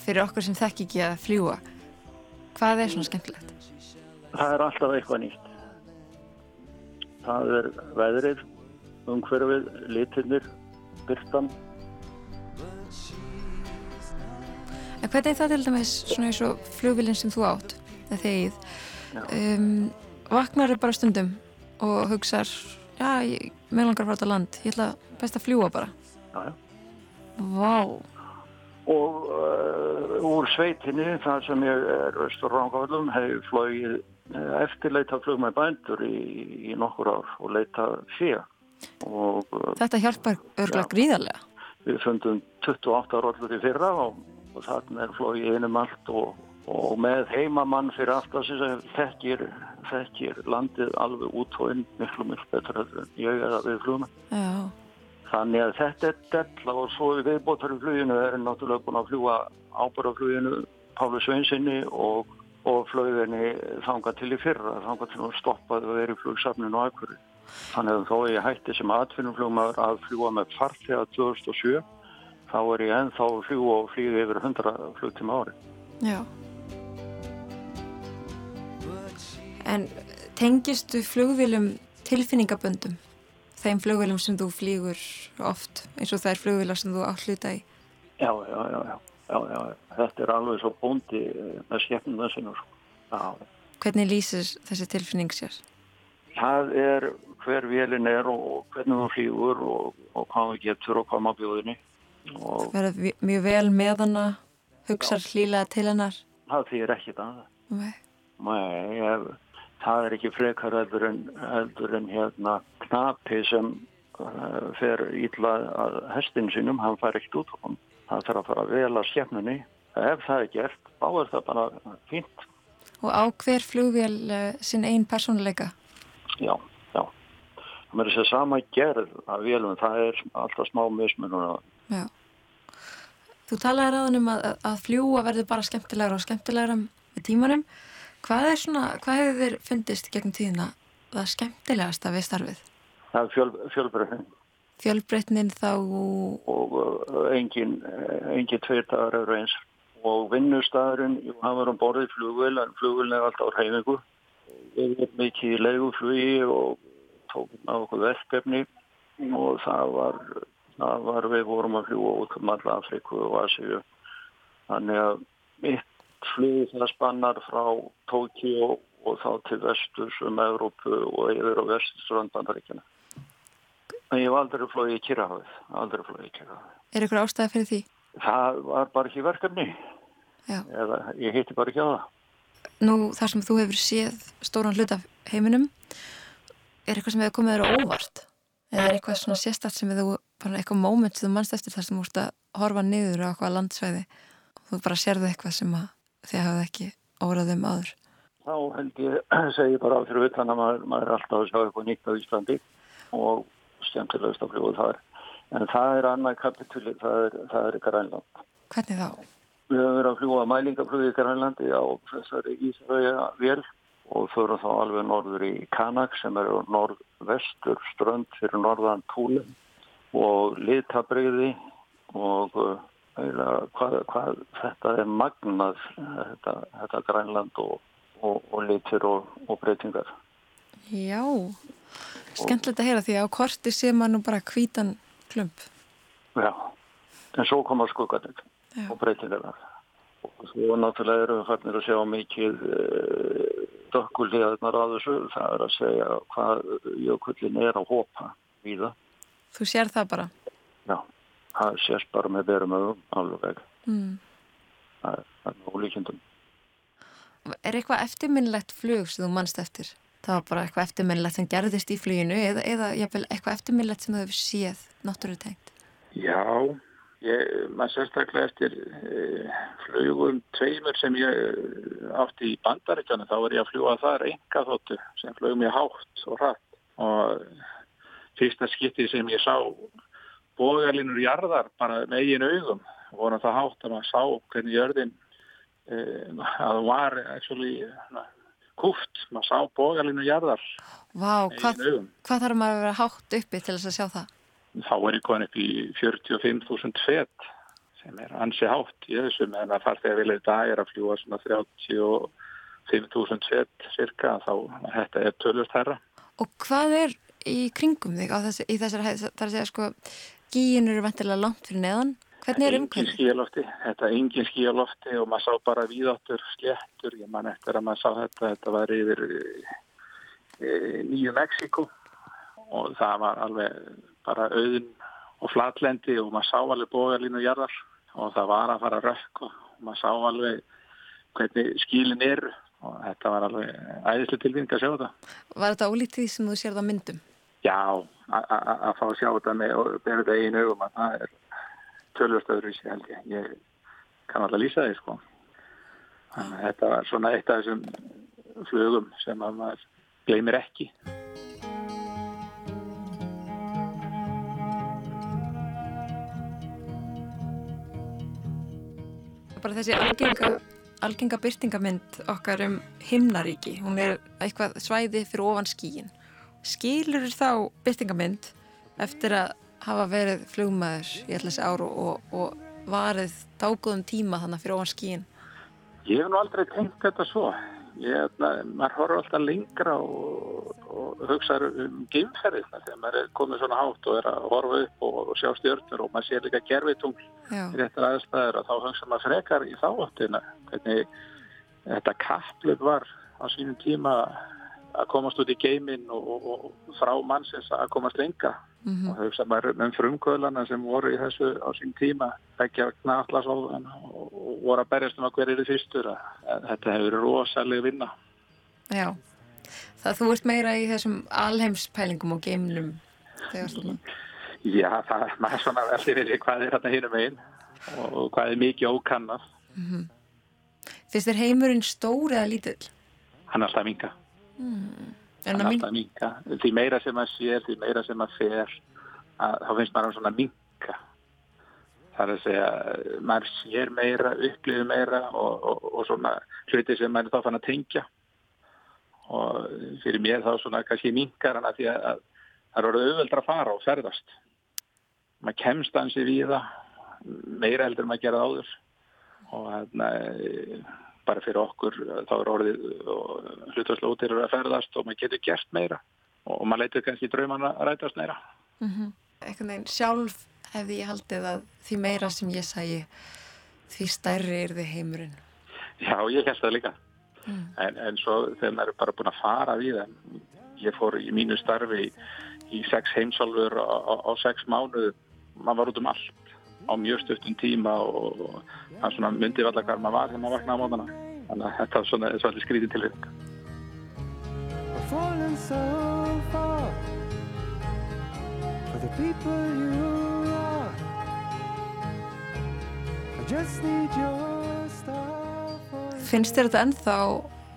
fyrir okkur sem þekk ekki að fljúa hvað er svona skemmtilegt? Það er alltaf eitthvað nýtt Það er veðrið umhverfið, litirnir byrtan En hvernig er það til dæmis svona eins og flugvilin sem þú átt, það þegið, um, vaknar bara stundum og hugsaður, já, ég meðlangar frá þetta land, ég ætla best að fljúa bara. Já, já. Vá. Og uh, úr sveitinni, það sem ég er austur rángafallum, hefur flóið uh, eftirleita flug með bændur í, í nokkur ár og leita fyrir. Uh, þetta hjálpar örgulega gríðarlega. Við fundum 28 rollur í fyrra og og þarna er flóið einum allt og, og með heimamann fyrir alltaf sem þekkir, þekkir landið alveg út og inn miklu miklu betur en ég er að við flugum þannig að þetta er della og svo við viðbótarum fluginu erum náttúrulega búin að fljúa ábyrgafluginu Pálu Sveinsinni og, og flöginni þanga til í fyrra þanga til að stoppaði og verið flugsafninu á akkurir þannig að þó ég hætti sem atvinnumflugmaður að fljúa með farþega 2007 þá er ég ennþá fljú og flýði yfir 100 flugtíma ári. Já. En tengistu flugvilum tilfinningaböndum? Þeim flugvilum sem þú flýgur oft eins og það er flugvilar sem þú áhluta í? Já, já, já, já, já. Þetta er alveg svo bóndi eh, með skemmnum þessinu. Já. Hvernig lýsir þessi tilfinning sér? Það er hver vélin er og hvernig þú flýgur og, og hvað þú getur og hvað maður bjóðinni. Þú verður mjög vel með hana, hugsar hlýlega til hennar? Það þýr ekki það. Nei. Nei, ég, það er ekki frekar heldur en, heldur en hérna knapi sem uh, fer ítla að hestin sínum, hann fær ekkert út hann. Það þarf að fara vel að skefnunni. Ef það er gert, þá er það bara fínt. Og á hver flugvél uh, sinn einn personleika? Já, já. Það er þess að sama gerð að vélum, það er alltaf smá mismunum að Já. Þú talaði ráðan um að, að fljúa verður bara skemmtilegra og skemmtilegra með tímanum. Hvað er svona, hvað hefur þér fundist gegn tíðina það skemmtilegasta við starfið? Það er fjöl, fjölbreytnin. Fjölbreytnin þá... Og uh, engin, uh, engin tveir dagar eru eins. Og vinnustæðurinn, hann var um borðið flugvel, en flugvelin er alltaf á reyfingu. yfir mikið í leiguflugi og tókum á okkur verkefni og það var, það var við vorum að fljúa út um alla Afriku og Asíu. Þannig að mitt flug það spannar frá Tókíu og þá til vestus um Európu og yfir á vesturstrandbandaríkina. En ég var aldrei flóið í Kirrahafið, aldrei flóið í Kirrahafið. Er ykkur ástæði fyrir því? Það var bara ekki verkefni. Já. Eða ég hitti bara ekki á það. Nú þar sem þú hefur séð stóran hlut af heiminum, er eitthvað sem hefur komið þér á óvart? Eða er eitthvað svona sérstætt sem þú, eitthvað móment sem þú mannst eftir þar sem þú ert að horfa niður á eitthvað landsvæði og þú bara sérðu eitthvað sem þið hafið ekki óraðum áður? Þá held ég, segi bara á fyrir utan að maður, maður er alltaf að sjá eitthvað nýtt á Íslandi og skemmtilegast að fljúa þar. En það er annað kapitúli, það er, það er Grænland. Hvernig þá? Við höfum verið að fljúa mælingaflugið í Grænlandi á þessari Ísraja vél og förum þá alveg norður í Kanak sem eru norðvestur strönd fyrir norðan Túlin og litabriði og hvað, hvað þetta er magnað þetta, þetta Grænland og, og, og litur og, og breytingar. Já, skemmtilegt að heyra því að á korti sé maður nú bara hvítan klump. Já, en svo koma skuggatil og breytingar. Og svo náttúrulega eru við fannir að sjá mikið uh, dökkulíðarnar á þessu, það er að segja hvað jökullin er að hópa í það. Þú sér það bara? Já, það sést bara með berum ögum alveg. Mm. Það er ólíkjendum. Er eitthvað eftirminnlegt flug sem þú mannst eftir? Það var bara eitthvað eftirminnlegt sem gerðist í fluginu eða, eða eitthvað eftirminnlegt sem þú hefur séð náttúrutengt? Já, Ég, maður sérstaklega eftir e, flugum tveimur sem ég átti í bandaríkjana þá var ég að fljúa þar enga þóttu sem flugum ég hátt og hratt og fyrsta skipti sem ég sá bógarlinur jarðar bara með eigin augum voru það hátt að maður sá hvernig jörðin e, að var actually, na, kúft, maður sá bógarlinur jarðar Vá, hvað, hvað þarf maður að vera hátt uppi til þess að sjá það? þá er ég komin upp í 45.000 fett sem er ansi hátt í þessu meðan að farþegar vilja þetta er að fljúa svona 35.000 fett cirka þá þetta er tölvist herra. Og hvað er í kringum þig á þessi, í þessari hæð, það er að segja sko gíin eru vantilega langt fyrir neðan hvernig er umhverfið? Engin skíalofti, þetta er engin skíalofti og maður sá bara víðáttur sléttur, ég man eftir að maður sá þetta þetta var yfir e, Nýju Mexiko og það var alveg bara auðin og flatlendi og maður sá alveg bógarlínu jarðar og það var að fara rökk og maður sá alveg hvernig skílinn eru og þetta var alveg æðislega tilvinning að sjá þetta. Var þetta ólítið sem þú sér það myndum? Já, að fá að sjá þetta með og bera þetta einu augum að það er tölvörstöður í sig held ég. Ég kann alltaf lýsa því sko. Þannig að þetta var svona eitt af þessum flugum sem að maður gleymir ekki. bara þessi algenga, algenga byrtingamind okkar um himnaríki, hún er eitthvað svæði fyrir ofan skíin. Skilur þá byrtingamind eftir að hafa verið flugmaður í allir þessi áru og, og varið dágóðum tíma þannig fyrir ofan skíin? Ég hef nú aldrei tengt þetta svo. Ég, maður horfður alltaf lengra og, og hugsaður um geimferðina þegar maður er komið svona hátt og er að horfa upp og, og sjá stjórnur og maður sé líka gerfitungl í réttar aðstæður og þá hugsaður maður frekar í þáttina hvernig þetta kapplöf var á sínum tíma að komast út í geiminn og, og frá mannsins að komast lenga mm -hmm. og hugsaður maður um frumkvöðlana sem voru í þessu á sín tíma ekki að knalla svo og voru að berjast um að hver eru fyrstur þetta hefur verið rosalega vinna Já, það þú ert meira í þessum alheimspælingum og geimlum þegar stofnum Já, það er maður svona veldi fyrir hvað er hérna hínum einn og hvað er mikið ókannaf mm -hmm. Fyrst er heimurinn stór eða lítill? Hann er alltaf minga mm. Hann er alltaf minga Því meira sem maður sér, því meira sem maður fer að, þá finnst maður svona minga Það er að segja maður sér meira, upplifir meira og, og, og svona hluti sem maður þá fann að tengja. Og fyrir mér þá svona kannski mingar hann að því að það eru auðveldra að fara og ferðast. Maður kemst ansi við það meira heldur en maður gerði áður. Og hérna bara fyrir okkur þá er orðið hlutværslega útir að ferðast og maður getur gert meira og maður leitur kannski drauman að rætast meira. Mm -hmm. Eitthvað neginn sjálf hefði ég haldið að því meira sem ég sæi því stærri er þið heimurinn. Já, ég held það líka. Mm. En, en svo þegar maður er bara búin að fara við það, ég fór í mínu starfi í, í sex heimsálfur á, á, á sex mánuðu, maður var út um allt á mjög stöftun tíma og, og það svona myndi valla hvað maður var þegar maður vaknaði á mótana. Þannig að þetta var svona svolítið skrítið til þetta. Finnst þér þetta ennþá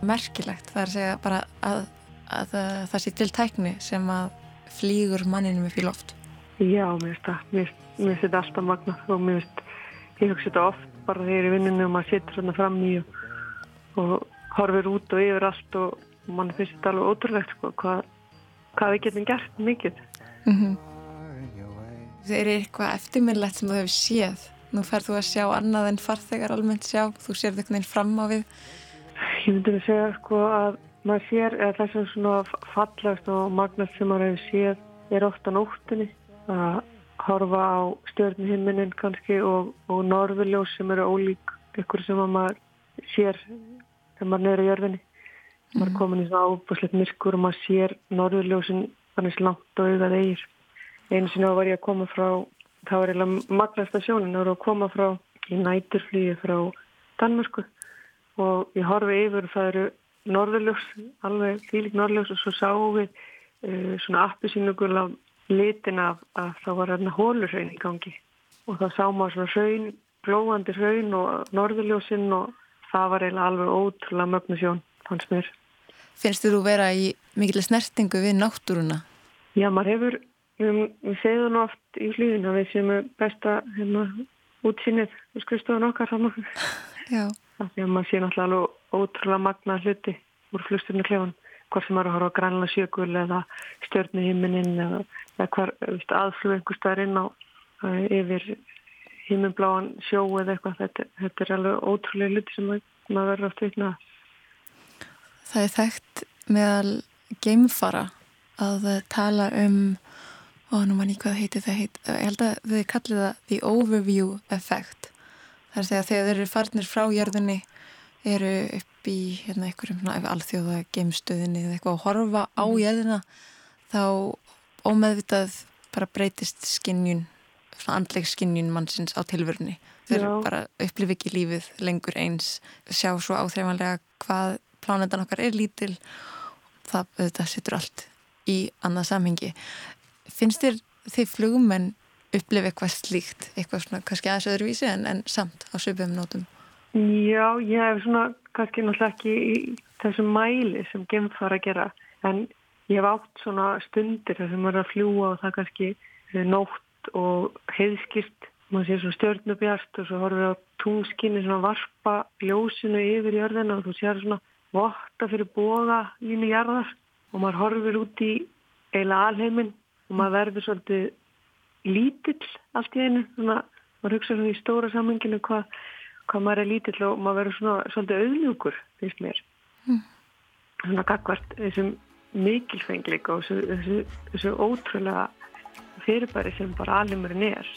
merkilegt það er að segja bara að, að, að það sé til tækni sem að flýgur manninum upp í loft Já, mér finnst það mér finnst þetta alltaf magna og mér finnst, ég hugsa þetta oft bara þegar ég er í vinninu og maður setur svona fram í og, og horfir út og yfir allt og mann finnst þetta alveg ótrúlegt sko, hvað, hvað við getum gert mikið mm -hmm. Eru eitthvað eftirminnlegt sem þú hefur séð. Nú færð þú að sjá annað en farþegar almennt sjá. Þú sér þetta einhvern veginn fram á við. Ég myndi að segja sko að maður sér að þessum svona fallast og magnast sem maður hefur séð er ofta nóttunni. Að horfa á stjórnhiminin kannski og, og norðurljós sem eru ólík ykkur sem maður sér þegar maður neyra jörfinni. Mm. Maður er komin í svona ábúslegt myrkur og maður sér norðurljósin þannig langt og auðað eigir einu sinni á var ég að koma frá það var eiginlega magnasta sjónin það var að koma frá í næturflýju frá Danmörsku og ég horfi yfir og það eru norðurljós, alveg fílik norðurljós og svo sáum við uh, svona appi sínugul af litin af að það var hérna hólurraun í gangi og það sá maður svona raun, glóðandi raun og norðurljósinn og það var eiginlega alveg ótrúlega mögnusjón fannst mér. Finnst þú vera í mikil snertingu við náttúruna? Já, maður hefur Við, við segðum oft í hlýðin að við séum besta hérna, útsýnið við skrifstofun okkar. Því að maður sé náttúrulega ótrúlega magna hluti úr flusturnu klefan. Hvort sem er að horfa á grænla sjökul eða stjörnu himmininn eða, eða aðflug einhver staðar inn á yfir himminbláan sjó eða eitthvað. Þetta, þetta er alveg ótrúlega hluti sem maður verður oft veitna. Það er þekkt meðal geimfara að tala um og nú mann ég hvað heiti það heit ég held að þau kallið það the overview effect það er að þegar þeir eru farnir frá jörðinni eru upp í hérna einhverjum alþjóða geimstöðinni eða eitthvað að horfa á mhm. jörðina þá ómeðvitað bara breytist skinnjun andleg skinnjun mannsins á tilvörni þeir Já. bara upplifi ekki lífið lengur eins sjá svo áþreifanlega hvað plánetan okkar er lítil það, það setur allt í annað samhengi finnst þér þið flugumenn upplifa eitthvað slíkt, eitthvað svona kannski aðeins öðruvísi en, en samt á söpum nótum? Já, ég hef svona kannski náttúrulega ekki í þessum mæli sem gemfara að gera en ég hef átt svona stundir þar sem maður er að fljúa og það kannski nótt og heiðskilt maður sé svona stjórnubjart og svo horfið á tungskinni svona varpa ljósinu yfir jörðina og þú sér svona votta fyrir boga íni jarðar og maður horfir út í eila alheiminn og maður verður svolítið lítill allt í einu. Svona, maður hugsa svona í stóra sammenginu hvað hva maður er lítill og maður verður svona svolítið auðljúkur finnst mér mm. svona gagvart þessum mikilfengleika og þessu, þessu, þessu ótrúlega fyrirbæri sem bara alimurinn er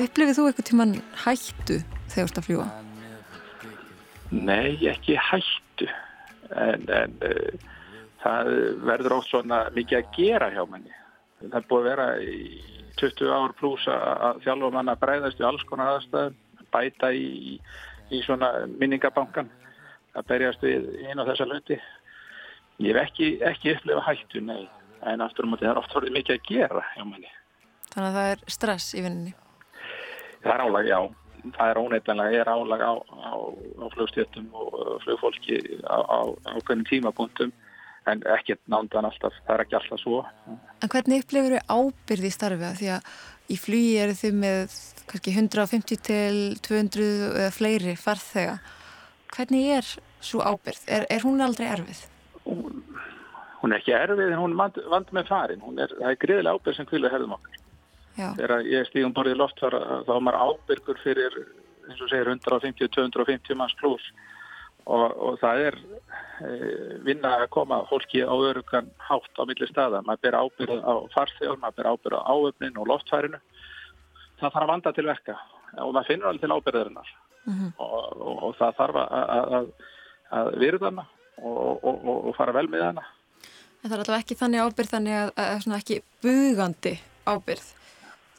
Upplifið þú eitthvað tíman hættu þegar þú ert að fljúa? Nei, ekki hættu en, en uh, það verður ótt svona mikið að gera hjá manni. Það er búið að vera í 20 ár pluss að þjálfa manna breyðast í alls konar aðstæðum, bæta í, í svona minningabankan að berjast við einu af þessa löndi. Ég hef ekki, ekki upplifað hættu, nei, en aftur um að það er oft orðið mikið að gera hjá manni. Þannig að það er stress í vinninni? Það er álag, já. Það er óneitanlega, er álag á, á, á flugstjötum og flugfólki á, á hvernig tímapunktum en ekkert nándan alltaf, það er ekki alltaf svo. En hvernig upplifur þau ábyrði í starfi? Því að í flugi eru þau með kannski 150 til 200 eða fleiri farþega. Hvernig er svo ábyrð? Er, er hún aldrei erfið? hún, hún er ekki erfið en hún vand, vand með farin. Hún er, það er greiðilega ábyrg sem kvíluð herðum okkar. Já. Þegar ég stíðum borðið loftfara þá er maður ábyrgur fyrir, eins og segir, 150-250 manns pluss og, og það er e, vinna að koma fólki á örugan hátt á milli staða. Maður ber ábyrð á farþjóður, maður ber ábyrð á áöfnin og loftfærinu. Það þarf að vanda til verka og maður finnur alveg til ábyrðarinnar mm -hmm. og, og, og það þarf að, að virða hana og fara vel með hana. En það er alltaf ekki þannig ábyrð þannig að, að, að ekki bugandi ábyrð?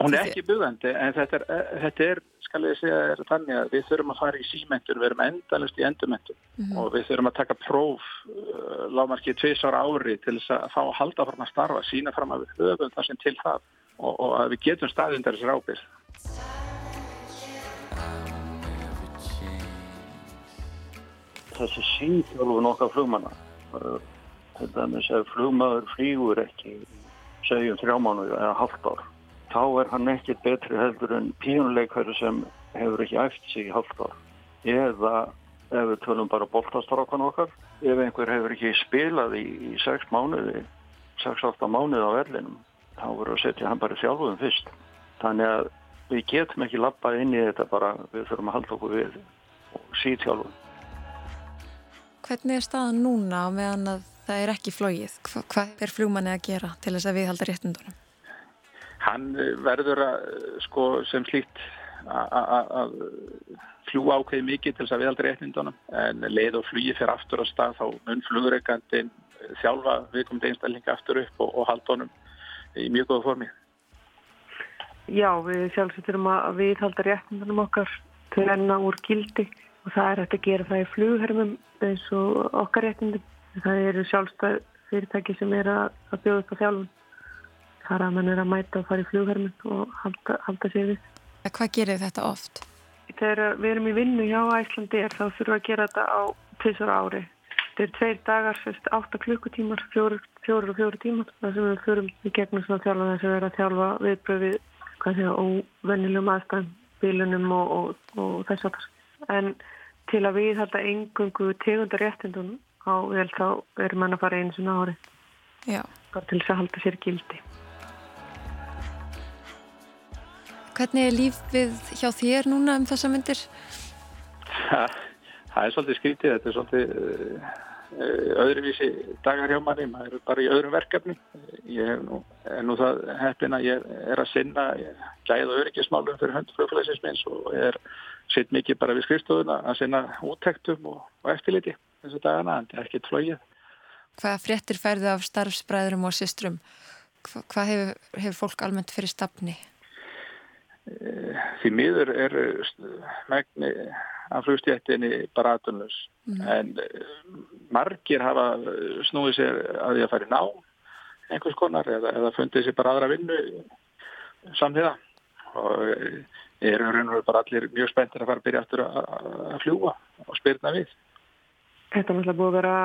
Hún er ekki bugandi en þetta er, þetta er skal ég segja, er þannig að við þurfum að fara í símentur, við erum endalust í endurmentur mm -hmm. og við þurfum að taka próf uh, lágmarkið tviðsar ári til þess að fá að halda fram að starfa, sína fram að við höfum það sem til það og, og að við getum staðindar þessar ábyrð. þessi síðjálfun okkar flugmanna þetta með að flugmaður flýgur ekki segjum þrjá mánu eða halvt ár þá er hann ekki betri heldur en pínuleikari sem hefur ekki æft sig í halvt ár eða ef við tölum bara bóltastrákan okkar ef einhver hefur ekki spilað í, í 6 mánuði 6-8 mánuði á erlinum þá voru að setja hann bara í þjálfuðum fyrst þannig að við getum ekki lappað inn í þetta bara við þurfum að halda okkur við og síðtjálfun Hvernig er staðan núna meðan að það er ekki flóið? Hva, hvað er flugmanni að gera til þess að viðhalda réttundunum? Hann eh, verður að, eh, sko, sem slíkt að fljú ákveði mikið til þess að viðhalda réttundunum en leið og flugi fyrir aftur á stað þá mun flugreikandin þjálfa viðkomandi einstaklinga aftur upp og, og halda honum í mjög góða formi. Já, við sjálfsveitum að viðhalda réttundunum okkar til enna úr gildi og það er hægt að gera það í flughermum eins og okkar réttindum. Það eru sjálfstæð fyrirtæki sem er að, að bjóða upp á þjálfun. Er að mann er að mæta og fara í flughermum og halda, halda sér við. Hvað gerir þetta oft? Þegar við erum í vinnu hjá Æslandi er þá þurfum við að gera þetta á tveisur ári. Þetta er tveir dagar, átta klukkutímar, fjóru, og fjóru tímar. Það sem við förum í gegnum svona þjálfa þess að vera að þjálfa viðbröfið, hvað sé að óvennilegum aðstæðum, bílunum og, og, og þess að það en til að við halda engungu tegundar réttindun á vel þá er mann að fara einu svona ári Já. bara til þess að halda sér gildi Hvernig er lífið hjá þér núna um þessa myndir? Ha, það er svolítið skrítið þetta er svolítið uh, öðruvísi dagar hjá manni maður er bara í öðrum verkefni ég er nú, er nú það heppin að ég er að sinna gæða öryggismálum fyrir höndflöflæsinsminns og er sitt mikið bara við skrifstofuna að sinna úttektum og, og eftirliti þessu dagana, en það er ekkert flóið. Hvað fréttir færðu af starfsbræðurum og systrum? Hva, hvað hefur, hefur fólk almennt fyrir stafni? Eh, því miður er megni af flugstjættinni bara aðtunus, mm. en eh, margir hafa snúið sér að því að fara í ná einhvers konar eða, eða fundið sér bara aðra vinnu samtíða og eh, eru raun og veru bara allir mjög spenntir að fara að byrja aftur að fljúa og spyrna við. Þetta er náttúrulega búið að vera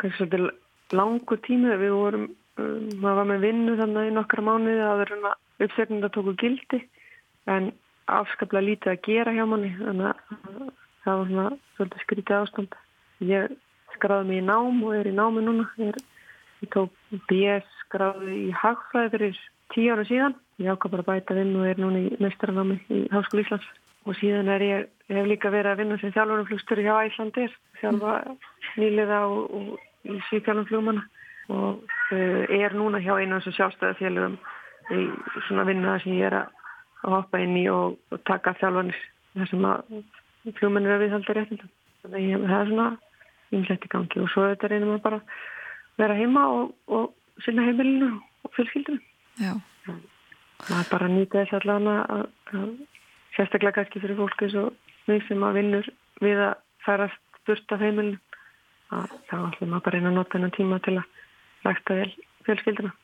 kannski svolítið langu tími við vorum, um, maður var með vinnu þannig í nokkra mánuði að vera uppsefnum að tóku gildi en afskaplega lítið að gera hjá manni þannig að það var svona svolítið skrítið ástand. Ég skráði mig í nám og er í námi núna. Ég, ég tók BS skráði í hagfræði fyrir tíu ára síðan ég ákvað bara bæta vinn og er núna í mestranámi í Háskóli Íslands og síðan er ég, ég hef líka verið að vinna sem þjálfurumflugstöru hjá Æslandir þjálfa nýliða og, og í síðkjálfumflugmanna og uh, er núna hjá einu af þessu sjálfstæðafélugum í svona vinna sem ég er að, að hoppa inn í og, og taka þjálfanir þar sem að flugmennir er viðhaldar réttindum. Þannig að það er svona ymsett í gangi og svo þetta reynir maður bara vera heima og, og sinna heimilinu og fjölskyldinu Já. Maður bara nýta þess allan að, að sérstaklega kannski fyrir fólki svo við sem að vinnur við að færast burt af heimilin að þá ætlum maður bara einn að nota þennan tíma til að rækta vel fjölskyldina.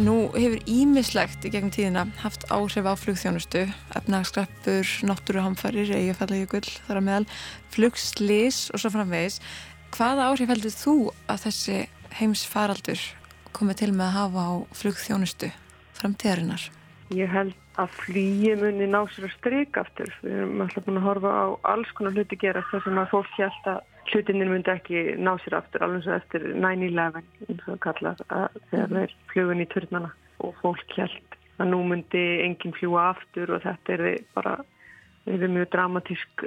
Nú hefur ímislegt í gegnum tíðina haft áhrif á flugþjónustu, efnagskrappur, náttúruhamfarir, eigafallegi gull þar að meðal, flugslis og svo framvegis. Hvaða áhrif heldur þú að þessi heims faraldur komið til með að hafa á flugþjónustu? Framtíðarinnar? Ég held að flýi muni ná sér að stryka aftur. Við erum alltaf búin að horfa á alls konar hluti gera þess að fólk held að hlutinir myndi ekki ná sér aftur alveg svo eftir 9-11 eins og kallað að þegar þeir flugun í törnana og fólk held að nú myndi enginn fljúa aftur og þetta er bara er mjög dramatísk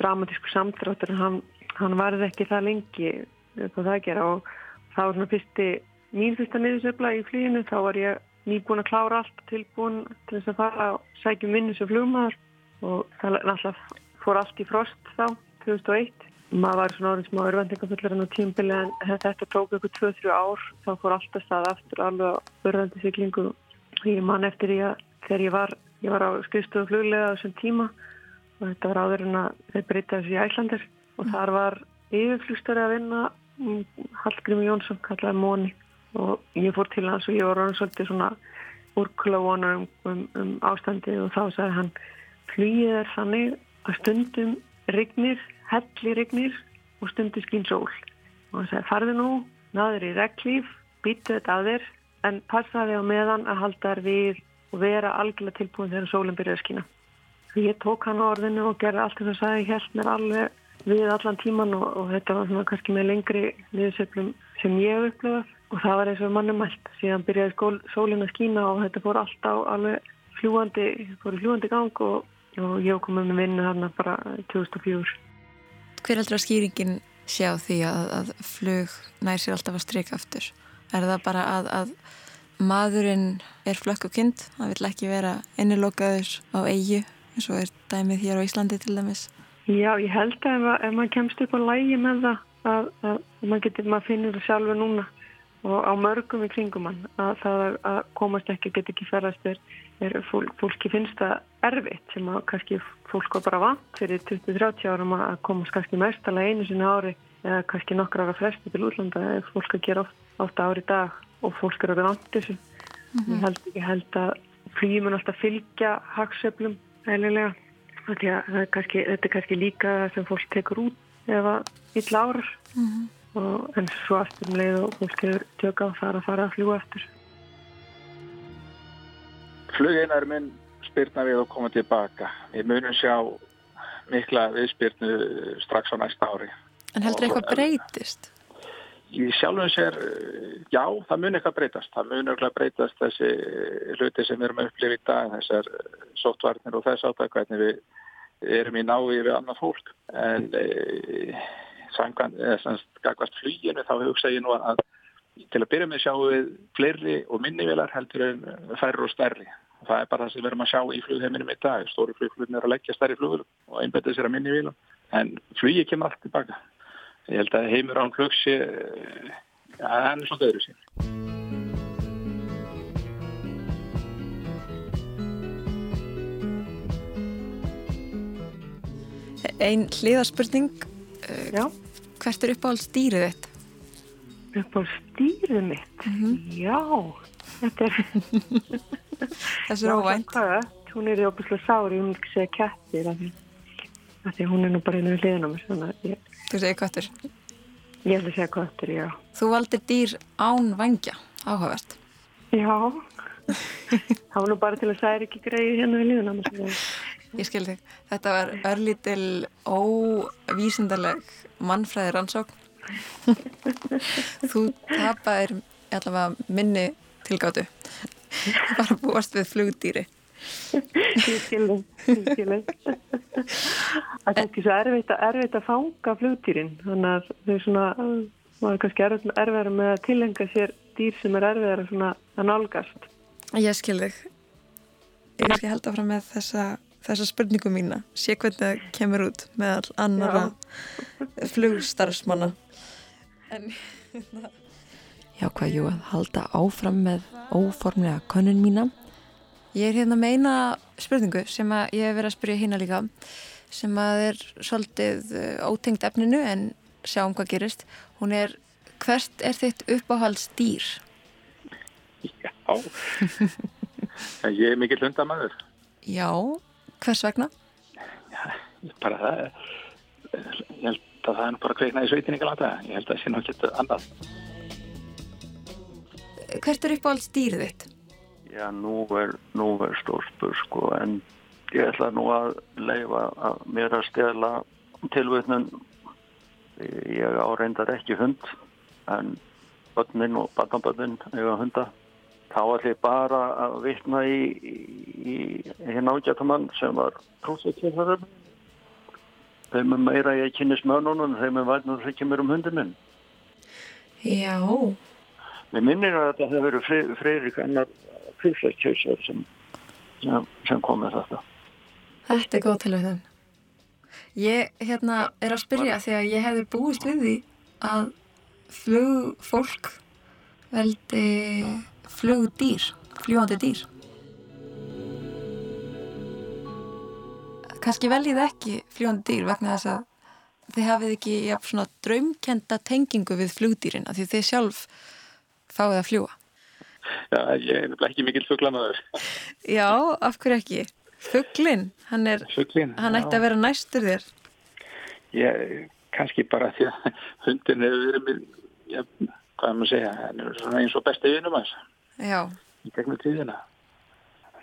dramatísku samtráttur en hann, hann varði ekki það lengi það gera og það var svona fyrsti mín fyrsta niðursöfla í flýinu þá var ég nýbúin að klára allt tilbúin til þess að fara og sækjum vinnu sem flugmaður og það náttúrulega fór allt í frost þá 2001 maður var svona orðin smá örvendingafullur en á tímbili en þetta tók ykkur 2-3 ár þá fór alltaf stað aftur alveg örvendi syklingu ég man eftir ég að þegar ég var ég var á skrifstofu fluglega á þessum tíma og þetta var áður en að þeir breyta þessu í Æslandir og þar var yfirflugstöri að vinna mm, Hallgrími Jónsson kallaði Móni og ég fór til hans og ég var orðin svolítið svona úrkula vonar um, um, um ástandi og þá sagði hann flýið er þannig að stundum rignir, helli rignir og stundum skín sól. Og hann sagði farði nú, naður í reglíf býtu þetta að þér en passaði á meðan að halda þær við og vera algjörlega tilbúin þegar sólinn byrjaði að skína. Ég tók hann á orðinu og gerði allt þess að sagði helt mér alveg við allan tíman og, og þetta var svona kannski með lengri liðsöflum sem ég hef upplöðað og það var eins og mannumælt síðan byrjaði skól, sólinn að skína og þetta fór alltaf alveg fljúandi, fór fljúandi gang og, og ég komið með vinnu þarna bara 2004. Hver heldur að skýringin sjá því að, að flug nær sér alltaf að streika aftur? Er það bara að, að maðurinn er flökk og kind, það vil ekki vera innilokaður á eigi eins og er dæmið hér á Íslandi til dæmis? Já, ég held að ef, ef maður kemst upp á lægi með það að, að, að maður, getur, maður finnir það sjálfur núna og á mörgum í kringum hann að það að komast ekki, get ekki ferðast er, er fólk, fólki finnst það erfitt sem að kannski fólk var bara vant fyrir 20-30 árum að komast kannski mestalega einu sinna ári eða kannski nokkra ára flesti til útlanda eða fólk að gera ofta ári dag og fólk er að vera vant þessu. Mm -hmm. ég, held, ég held að flýjum er alltaf fylgja hagsöflum eðlilega. Þetta er kannski líka sem fólk tekur út ef að illa árar mm -hmm. og en svo aftur um leið og fólk hefur tjöka á það að fara að fljúa eftir. Flugeinar minn spyrna við og koma tilbaka. Við munum sjá mikla viðspyrnu strax á næsta ári. En heldur eitthvað breytist? Í sjálfum sér, já, það mun eitthvað breytast. Það mun eitthvað breytast þessi hluti sem við erum að upplifa í dag, þessar sóttvarnir og þess átak, hvernig við erum í nái við annað fólk. En e, samkvæmt, flýinu, þá hugsa ég nú að til að byrja með sjáum við fleiri og minnivelar heldur en færri og stærri. Það er bara það sem við erum að sjá í flugheiminum í dag. Stóri flugflugin er að leggja stærri flugur og einbetið sér að minnivíla. En flugi kemur allt tilbaka ég held að heimur án flugs sé ja, hann er svona öðru sín Einn hliðarspurning Já. hvert er uppáhalds dýrið þitt? Uppáhalds dýrið mitt? Mm -hmm. Já þetta er þessu er óvænt hún er í óbúslega sári, hún er ekki segja kettir af því, hún er nú bara einu hliðan á mér ég Þú segir kvartur? Ég að segja kvartur, já. Þú valdir dýr án vangja, áhugavert. Já, það var nú bara til að særi ekki greið hérna við líðuna. Ég skil þig. Þetta var örlítil óvísindarleg mannfræði rannsókn. Þú tapaðir allavega minni tilgáttu. Bara búast við flugdýri. Ég skilði það er ekki svo erfitt að, erfitt að fanga flugdýrin þannig að þau svona maður er kannski erfiðar með að tilenga sér dýr sem er erfiðar að nálgast. Ég skilði ég skal held áfram með þessa þessa spurningu mína, sé hvernig það kemur út með all annara flugstarfsmanna. En Já, hvað, jú, að halda áfram með óformlega konun mína Ég er hérna með eina spurningu sem ég hef verið að spyrja hérna líka sem að er svolítið uh, ótengt efninu en sjáum hvað gerist. Hún er, hvert er þitt uppáhaldsdýr? Já, ég er mikill hundamæður. Já, hvers vegna? Já, bara það, ég held að það er bara kveiknað í sveitin ykkur láta. Ég held að það sé náttúrulega annað. Hvert er uppáhaldsdýrið þitt? Já, nú er, er stórspur sko en ég ætla nú að leifa að mér að stela tilvötnun ég áreindar ekki hund en börnin og barnabörnin eiga hunda. Þá ætla ég bara að vitna í, í, í hérna ágættamann sem var prófessor þeim er meira ég kynnis mönunum þeim er vætnum sem kemur um hundin minn. Já Mér minnir að þetta hefur verið Freyrík annar fyrstlækjausar sem, sem, sem kom með þetta. Þetta er góð tilvægðan. Ég hérna er að spyrja því að ég hefði búist við því að flugfólk veldi flugdýr, fljúandi dýr. Kanski veljið ekki fljúandi dýr vegna þess að þið hafið ekki ja, svona draumkenda tengingu við flugdýrin því þið sjálf fáið að fljúa. Já, ég er ekki mikill fugglamöður. Já, af hverju ekki? Fugglin, hann er, hann ætti að vera næstur þér. Ég, kannski bara því að hundin hefur verið mér, já, hvað er maður að segja, hann er svona eins og besti vinum hans. Já. Í gegnum tíðina.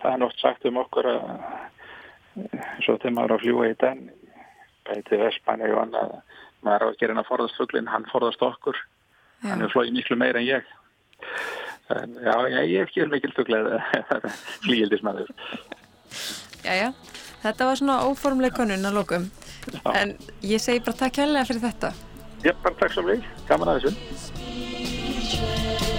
Það er nátt sagt um okkur að, svo þegar maður á að fljúa í den, bæði til Vespanni og annað, maður á að gera hann að forðast fugglin, hann forðast okkur. Já. Hann er flóið miklu meira en ég. En, já, ég er ekki mikil fugglega flíildismæður. Jæja, þetta var svona óformleg konun að lókum. En ég segi bara takk hérlega fyrir þetta. Já, bara takk svo mjög. Gaman að þessu.